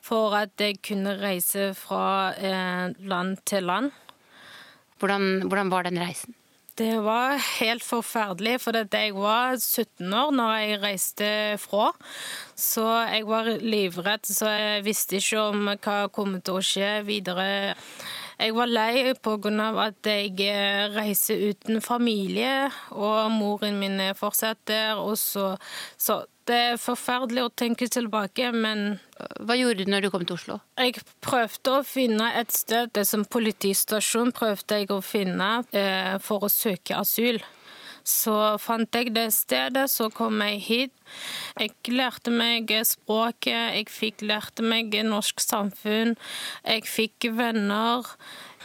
for at jeg kunne reise fra land til land. Hvordan, hvordan var den reisen? Det var helt forferdelig, for jeg var 17 år når jeg reiste fra. Så jeg var livredd, så jeg visste ikke om hva kom til å skje videre. Jeg var lei pga. at jeg reiser uten familie, og moren min er fortsatt der. Så, så det er forferdelig å tenke tilbake, men Hva gjorde du når du kom til Oslo? Jeg prøvde å finne et sted, det som politistasjon prøvde jeg å finne eh, for å søke asyl. Så fant jeg det stedet, så kom jeg hit. Jeg lærte meg språket, jeg fikk lærte meg norsk samfunn. Jeg fikk venner,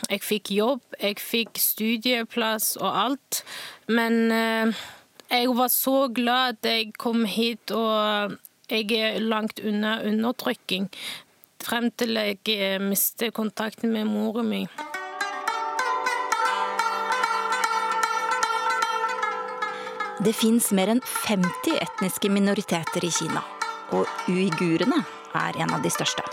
jeg fikk jobb, jeg fikk studieplass og alt. Men eh, jeg var så glad at jeg kom hit, og jeg er langt unna undertrykking. Frem til jeg mister mistet kontakten med moren min. Det fins mer enn 50 etniske minoriteter i Kina, og uigurene er en av de største.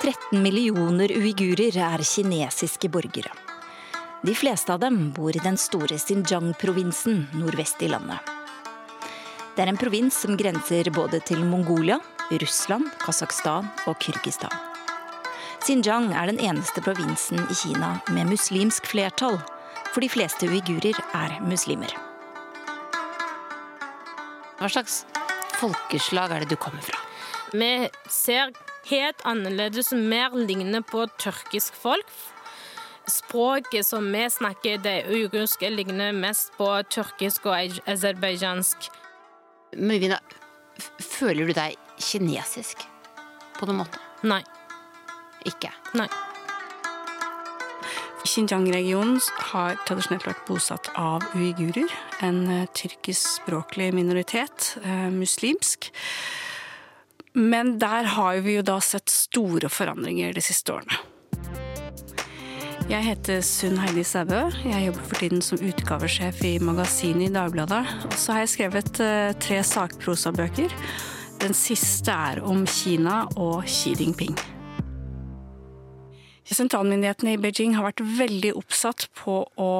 13 millioner uigurer er kinesiske borgere. De fleste av dem bor i den store Xinjiang-provinsen nordvest i landet. Det er en provins som grenser både til Mongolia, Russland, Kasakhstan og Kyrgyzstan. Xinjiang er den eneste provinsen i Kina med muslimsk flertall, for de fleste uigurer er muslimer. Hva slags folkeslag er det du kommer fra? Vi ser helt annerledes, mer lignende på tyrkisk folk språket som vi snakker, det uigurske, ligner mest på tyrkisk og aserbajdsjansk. Møyvina, føler du deg kinesisk på noen måte? Nei. Ikke? Nei. Xinjiang-regionen har tradisjonelt vært bosatt av uigurer, en eh, tyrkiskspråklig minoritet, eh, muslimsk. Men der har vi jo da sett store forandringer de siste årene. Jeg heter Sunn Heidi Sæbø. Jeg jobber for tiden som utgavesjef i magasinet i Dagbladet. Og så har jeg skrevet eh, tre sakprosabøker. Den siste er om Kina og Xi Jinping. Sentralmyndighetene i Beijing har vært veldig oppsatt på å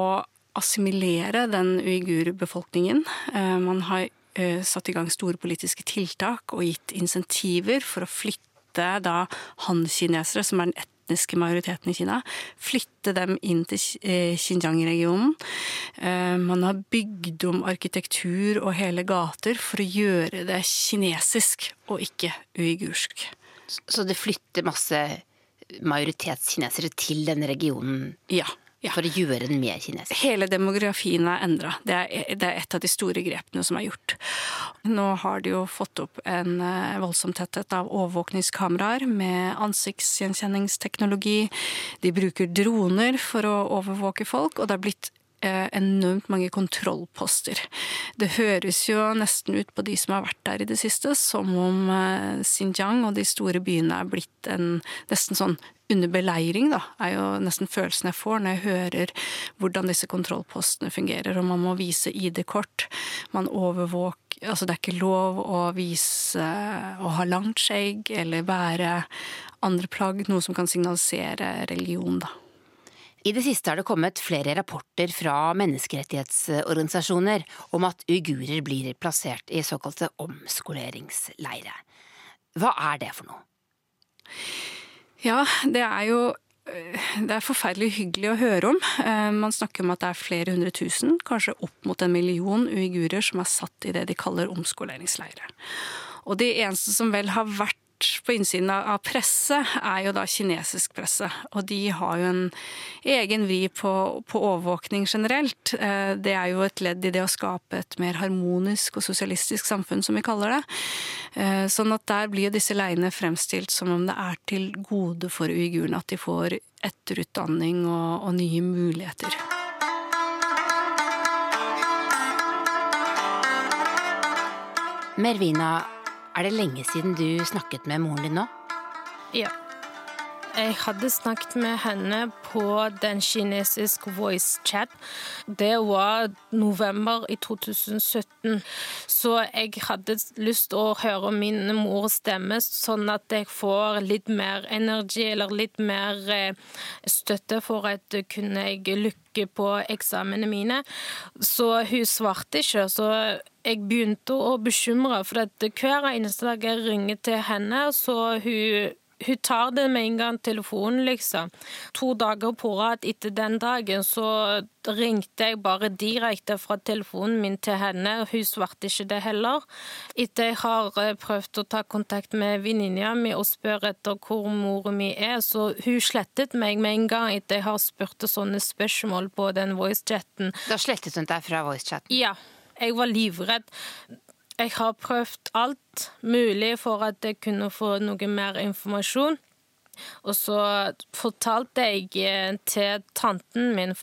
assimilere den uigurbefolkningen. Eh, man har eh, satt i gang store politiske tiltak og gitt insentiver for å flytte da han-kinesere, som er den etniske majoriteten i Kina, flytte dem inn til eh, Xinjiang-regionen. Man har bygd om arkitektur og hele gater for å gjøre det kinesisk og ikke uigursk. Så det flytter masse majoritetskinesere til denne regionen? Ja. Ja. For å gjøre den mer kinesisk? Hele demografien er endra. Det, det, er et av de store grepene som er gjort. Nå har de jo fått opp en eh, voldsom tetthet av overvåkningskameraer med ansiktsgjenkjenningsteknologi. De bruker droner for å overvåke folk, og det er blitt Eh, enormt mange kontrollposter. Det høres jo nesten ut på de som har vært der i det siste, som om eh, Xinjiang og de store byene er blitt en nesten sånn under beleiring, da, er jo nesten følelsen jeg får når jeg hører hvordan disse kontrollpostene fungerer. Og man må vise ID-kort. Man overvåker Altså det er ikke lov å vise å ha langt skjegg eller være andre plagg, noe som kan signalisere religion, da. I det siste har det kommet flere rapporter fra menneskerettighetsorganisasjoner om at uigurer blir plassert i såkalte omskoleringsleire. Hva er det for noe? Ja, det er jo det er forferdelig hyggelig å høre om. Eh, man snakker om at det er flere hundre tusen, kanskje opp mot en million uigurer som er satt i det de kaller omskoleringsleire. Og de eneste som vel har vært på innsiden av presse, er jo da kinesisk presse. Og de har jo en egen vri på, på, overvåkning generelt. Eh, det er jo et ledd i det å skape et mer harmonisk og sosialistisk samfunn, som vi kaller det. Eh, sånn at der blir jo disse leiene fremstilt som om det er til gode for uigurene at de får etterutdanning og, og nye muligheter. Mervina er det lenge siden du snakket med moren din nå? Ja. Jeg hadde snakket med henne på den kinesiske voice chat. Det var november i 2017. Så jeg hadde lyst til å høre min mors stemme, sånn at jeg får litt mer energi eller litt mer eh, støtte for at kunne jeg lykke på eksamene mine. Så hun svarte ikke. så jeg begynte å bekymre, for at hver eneste dag jeg ringer til henne, så hun hun tar det med en gang telefonen, liksom. To dager på rad etter den dagen så ringte jeg bare direkte fra telefonen min til henne. Hun svarte ikke det heller. Etter jeg har eh, prøvd å ta kontakt med venninna mi og spørre etter hvor mora mi er, så hun slettet meg med en gang etter jeg har spurt sånne spørsmål på den voicechatten. Da slettet hun deg fra voicechatten? Ja. Jeg var livredd. Jeg har prøvd alt mulig for at jeg kunne få noe mer informasjon. Og så fortalte jeg eh, til tanten min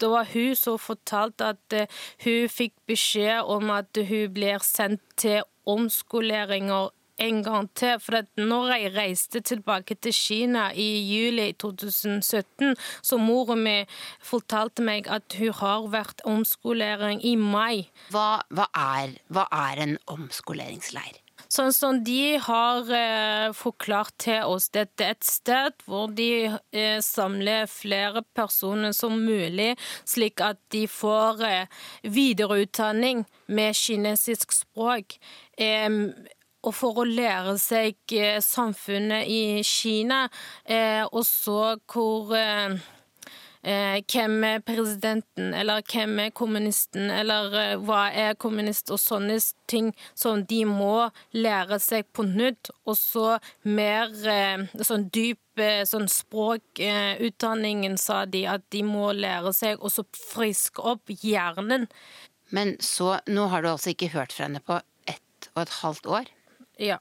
Det var hun som fortalte at eh, hun fikk beskjed om at hun blir sendt til omskoleringer en gang til. For når jeg reiste tilbake til Kina i juli 2017, så mora mi fortalte meg at hun har vært omskolering i mai. Hva, hva, er, hva er en omskoleringsleir? Sånn som de har eh, forklart til oss, dette er et sted hvor de eh, samler flere personer som mulig, slik at de får eh, videreutdanning med kinesisk språk og for å lære seg eh, samfunnet i Kina, eh, og så hvor eh, hvem er presidenten, eller hvem er kommunisten, eller hva er kommunist, og sånne ting som de må lære seg på nytt. Og så mer sånn dyp sånn språkutdanningen, sa de, at de må lære seg og så friske opp hjernen. Men så, nå har du altså ikke hørt fra henne på ett og et halvt år? Ja.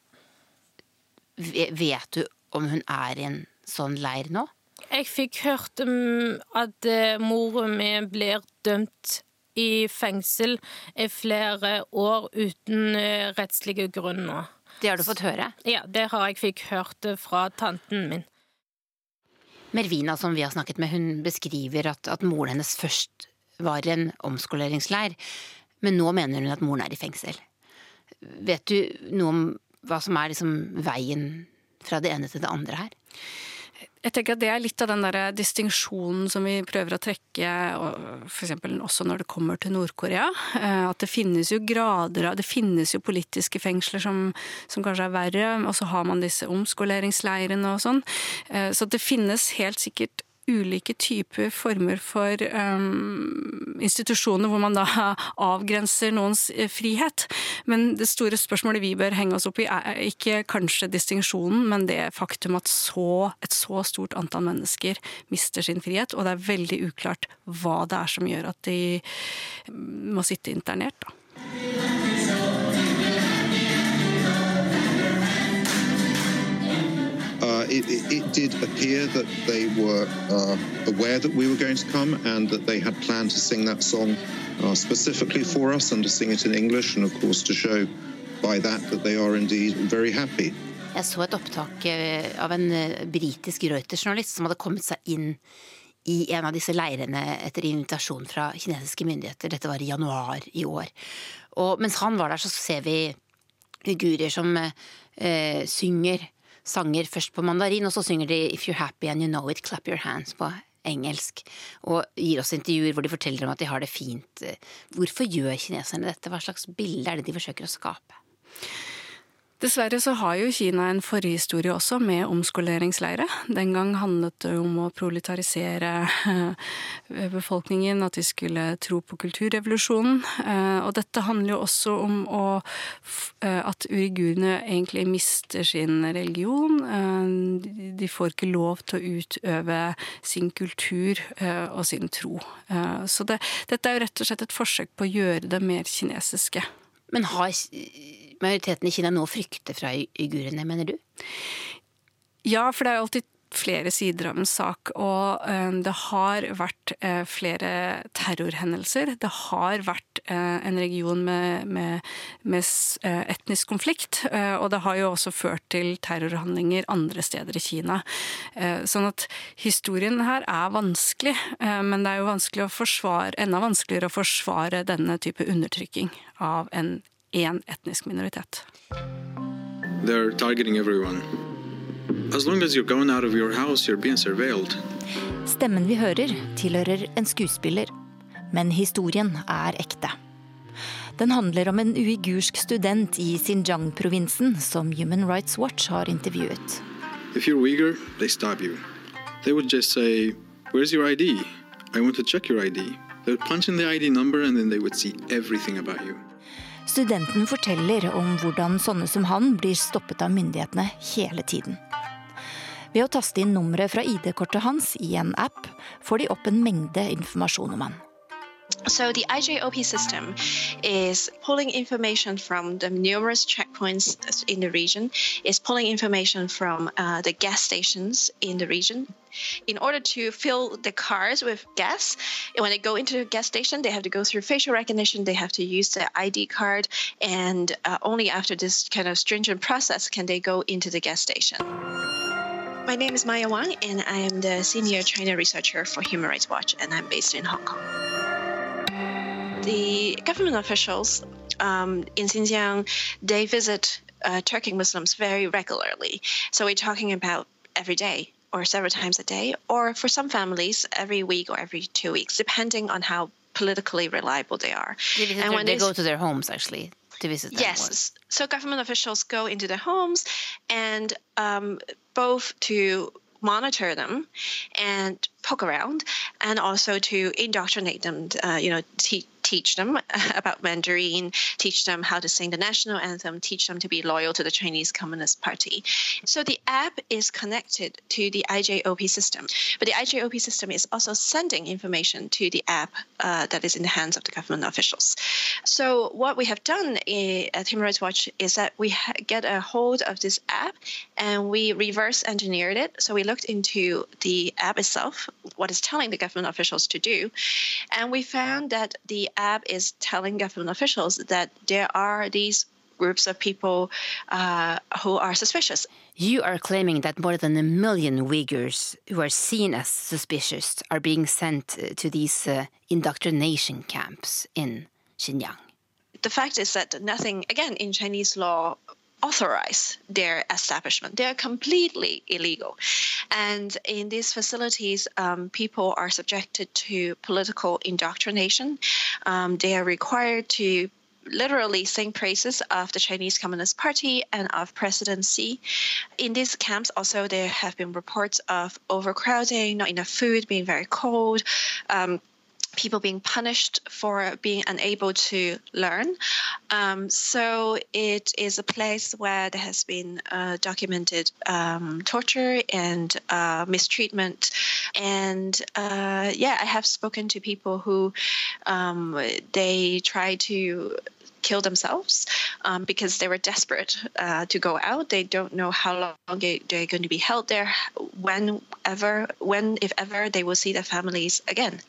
Vet du om hun er i en sånn leir nå? Jeg fikk hørt at uh, moren min blir dømt i fengsel i flere år uten uh, rettslige grunner. Det har du fått høre? Ja, det har jeg fikk hørt fra tanten min. Mervina, som vi har snakket med, hun beskriver at, at moren hennes først var i en omskoleringsleir, men nå mener hun at moren er i fengsel. Vet du noe om hva som er liksom veien fra det ene til det andre her? Jeg tenker at Det er litt av den der distinksjonen som vi prøver å trekke, f.eks. også når det kommer til Nord-Korea. Eh, at det finnes jo grader av Det finnes jo politiske fengsler som, som kanskje er verre, og så har man disse omskoleringsleirene og sånn. Eh, så det finnes helt sikkert ulike typer former for um, institusjoner hvor man da avgrenser noens eh, frihet. Men det store spørsmålet vi bør henge oss opp i, er ikke kanskje distinksjonen, men det faktum at så, et så stort antall mennesker mister sin frihet, og det er veldig uklart hva det er som gjør at de mm, må sitte internert. da. It, it, did appear that they were uh, aware that we were going to come and that they had planned to sing that song uh, specifically for us and to sing it in English and of course to show by that that they are indeed very happy. Jeg så et opptak eh, av en eh, britisk Reuters-journalist som hadde kommet seg inn i en av disse leirene etter invitasjon fra kinesiske myndigheter. Dette var i januar i år. Og mens han var der, så ser vi uigurer som eh, synger sanger først på mandarin, og så synger de 'If you're happy and you know it, clap your hands' på engelsk. Og gir oss intervjuer hvor de forteller om at de har det fint. Hvorfor gjør kineserne dette? Hva slags bilde er det de forsøker å skape? Dessverre så har jo Kina en forhistorie også med omskoleringsleire. Den gang handlet det om å proletarisere eh, befolkningen, at de skulle tro på kulturrevolusjonen. Eh, og dette handler jo også om å, eh, at uigurene egentlig mister sin religion. De får ikke lov til å utøve sin kultur og sin tro. Så det, dette er jo rett og slett et forsøk på å gjøre det mer kinesiske. Men har majoriteten i Kina nå frykter fra uigurene, mener du? Ja, for det er alltid flere sider av en sak. Og eh, det har vært eh, flere terrorhendelser. Det har vært eh, en region med, med, med, etnisk konflikt. Og det har jo også ført til terrorhandlinger andre steder i Kina. Sånn at historien her er vanskelig, men det er jo vanskelig å forsvare, enda vanskeligere å forsvare denne type undertrykking av en én etnisk minoritet. They're targeting everyone. As long as you're going out of your house, you're being surveilled. Stemmen vi hører, tilhører en skuespiller, men historien er ekte. Den handler om en uigursk student i Xinjiang-provinsen som Human Rights Watch har intervjuet. If you're Uyghur, they stop you. They would just say, "Where's your ID? I want to check your ID." They would punch in the ID number and then they would see everything about you. Studenten forteller om hvordan sånne som han blir stoppet av myndighetene hele tiden. Ved å taste inn nummeret fra ID-kortet hans i en app, får de opp en mengde informasjon om han. So the IJOP system is pulling information from the numerous checkpoints in the region, is pulling information from uh, the gas stations in the region. In order to fill the cars with gas, when they go into the gas station, they have to go through facial recognition, they have to use the ID card, and uh, only after this kind of stringent process can they go into the gas station. My name is Maya Wang, and I am the senior China researcher for Human Rights Watch, and I'm based in Hong Kong the government officials um, in Xinjiang, they visit uh, Turkic Muslims very regularly. So we're talking about every day or several times a day, or for some families, every week or every two weeks, depending on how politically reliable they are. And when they go to their homes, actually. To visit them yes, so government officials go into their homes and um, both to monitor them and poke around, and also to indoctrinate them, uh, you know, teach teach them *laughs* about Mandarin, teach them how to sing the national anthem, teach them to be loyal to the Chinese Communist Party. So the app is connected to the IJOP system, but the IJOP system is also sending information to the app uh, that is in the hands of the government officials. So what we have done at Human Rights Watch is that we get a hold of this app and we reverse engineered it. So we looked into the app itself, what it's telling the government officials to do, and we found that the app is telling government officials that there are these groups of people uh, who are suspicious. You are claiming that more than a million Uyghurs who are seen as suspicious are being sent uh, to these uh, indoctrination camps in Xinjiang. The fact is that nothing, again, in Chinese law authorize their establishment. They are completely illegal. And in these facilities, um, people are subjected to political indoctrination. Um, they are required to literally sing praises of the Chinese Communist Party and of President Xi. In these camps, also, there have been reports of overcrowding, not enough food, being very cold. Um, people being punished for being unable to learn. Um, so it is a place where there has been uh, documented um, torture and uh, mistreatment. And uh, yeah, I have spoken to people who um, they try to kill themselves um, because they were desperate uh, to go out. They don't know how long they, they're going to be held there, whenever, when, if ever, they will see their families again.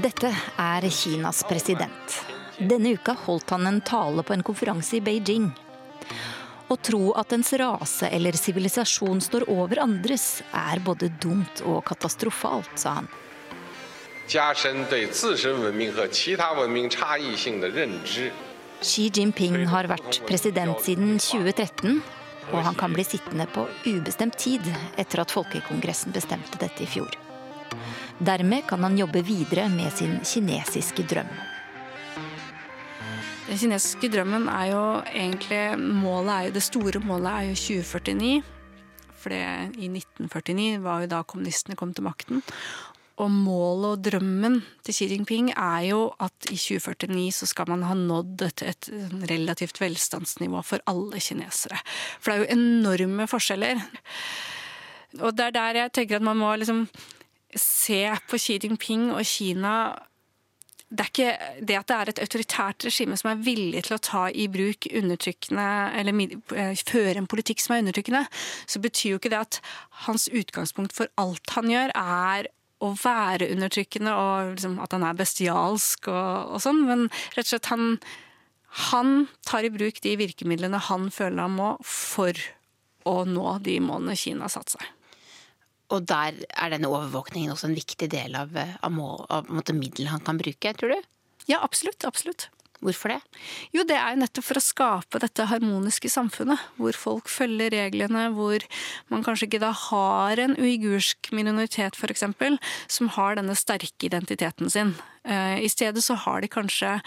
Dette er Kinas president. Denne uka holdt han en tale på en konferanse i Beijing. Å tro at ens rase eller sivilisasjon står over andres, er både dumt og katastrofalt, sa han. Xi Jinping har vært president siden 2013 og han kan bli sittende på ubestemt tid etter at Folkekongressen bestemte dette i fjor. Dermed kan han jobbe videre med sin kinesiske drøm. Den kinesiske drømmen er jo egentlig målet er jo, Det store målet er jo 2049. For i 1949 var jo da kommunistene kom til makten. Og målet og drømmen til Xi Jinping er jo at i 2049 så skal man ha nådd et, et relativt velstandsnivå for alle kinesere. For det er jo enorme forskjeller. Og det er der jeg tenker at man må liksom se på Xi Jinping og Kina det er ikke det at det er et autoritært regime som er villig til å ta i bruk undertrykkende eller eh, føre en politikk som er undertrykkende, så betyr jo ikke det at hans utgangspunkt for alt han gjør, er å være undertrykkende og liksom at han er bestialsk og, og, sånn, men rett og slett han, han tar i bruk de virkemidlene han føler han må for å nå de målene Kina har satt seg. Og der er denne overvåkningen også en viktig del av, av, av, av middelet han kan bruke, tror du? Ja, absolutt. Absolutt. Hvorfor det? Jo, det er jo nettopp for å skape dette harmoniske samfunnet, hvor folk følger reglene, hvor man kanskje ikke da har en uigursk minoritet f.eks., som har denne sterke identiteten sin. Eh, I stedet så har de kanskje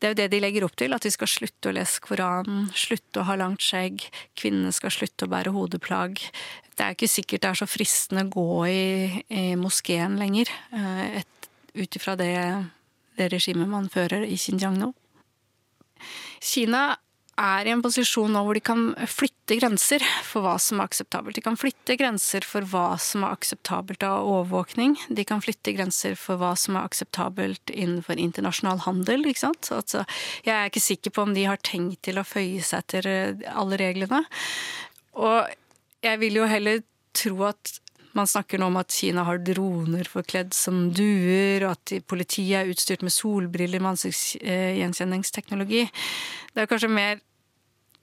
det er jo det de legger opp til, at de skal slutte å lese Koranen, slutte å ha langt skjegg, kvinnene skal slutte å bære hodeplagg. Det er jo ikke sikkert det er så fristende å gå i, i moskeen lenger, eh, ut ifra det det regimet man fører i Xinjiang nå. Kina er i en posisjon nå hvor de kan flytte grenser for hva som er akseptabelt. De kan flytte grenser for hva som er akseptabelt av overvåkning. De kan flytte grenser for hva som er akseptabelt innenfor internasjonal handel. ikke sant? Altså, jeg er ikke sikker på om de har tenkt til å føye seg etter eh, alle reglene. Og jeg vil jo heller tro at man snakker nå om at Kina har droner forkledd som duer, og at politiet er utstyrt med solbriller med ansiktsgjenkjenningsteknologi. Det er kanskje mer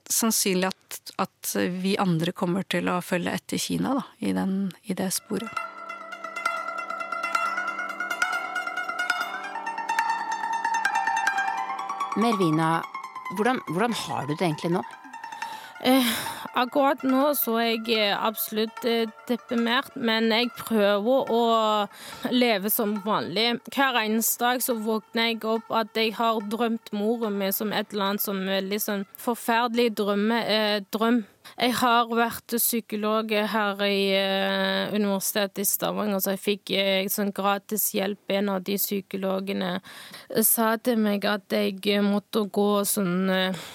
sannsynlig at, at, vi andre kommer til å følge etter Kina da, i, den, i det sporet. Mervina, hvordan, hvordan har du det egentlig nå? Eh, Akkurat nå så er jeg absolutt eh, deprimert, men jeg prøver å leve som vanlig. Hver eneste dag så våkner jeg opp at jeg har drømt moren min som et eller annet som veldig sånn forferdelig drømme, eh, drøm. Jeg har vært psykolog her i eh, Universitetet i Stavanger, så jeg fikk eh, sånn gratis hjelp. En av de psykologene sa til meg at jeg måtte gå sånn uh,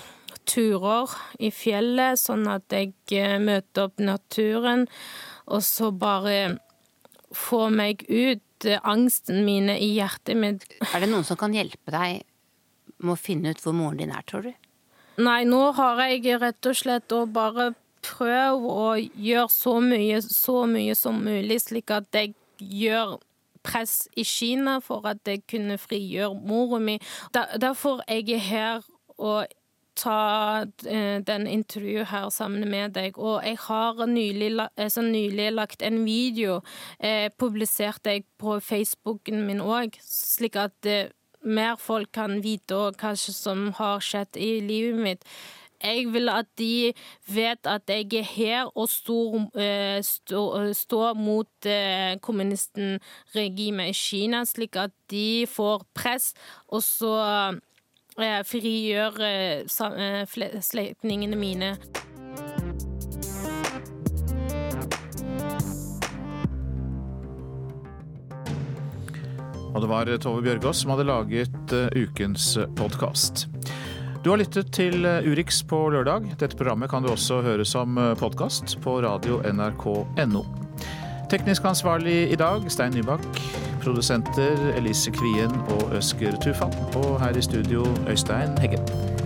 turer i fjellet, sånn at jeg eh, møter opp naturen, og så bare få meg ut eh, angsten mine i hjertet mitt. Er det noen som kan hjelpe deg med å finne ut hvor moren din er, tror du? Nei, nå har jeg rett og slett å bare prøve å gjøre så mye, så mye som mulig, slik at jeg gjør press i Kina for at jeg kunne frigjøre mora mi. Derfor jeg er her og ta eh, den intervjuet her sammen med deg. Og jeg har nylig, altså nylig lagt en video, eh, publisert jeg på Facebooken min òg, slik at eh, mer folk kan vite hva som har skjedd i livet mitt. Jeg vil at de vet at jeg er her og står, eh, stå, står mot eh, kommunisten-regimet i Kina, slik at de får press. Og så frigjør eh, eh, mine. Og det var Tove Bjørgaas som hadde laget ukens podkast. Du har lyttet til Urix på lørdag. Dette programmet kan du også høre som podkast på radio nrk.no. Teknisk ansvarlig i dag, Stein Nybakk. Produsenter Elise Kvien og Øsker Tufan. Og her i studio Øystein Heggen.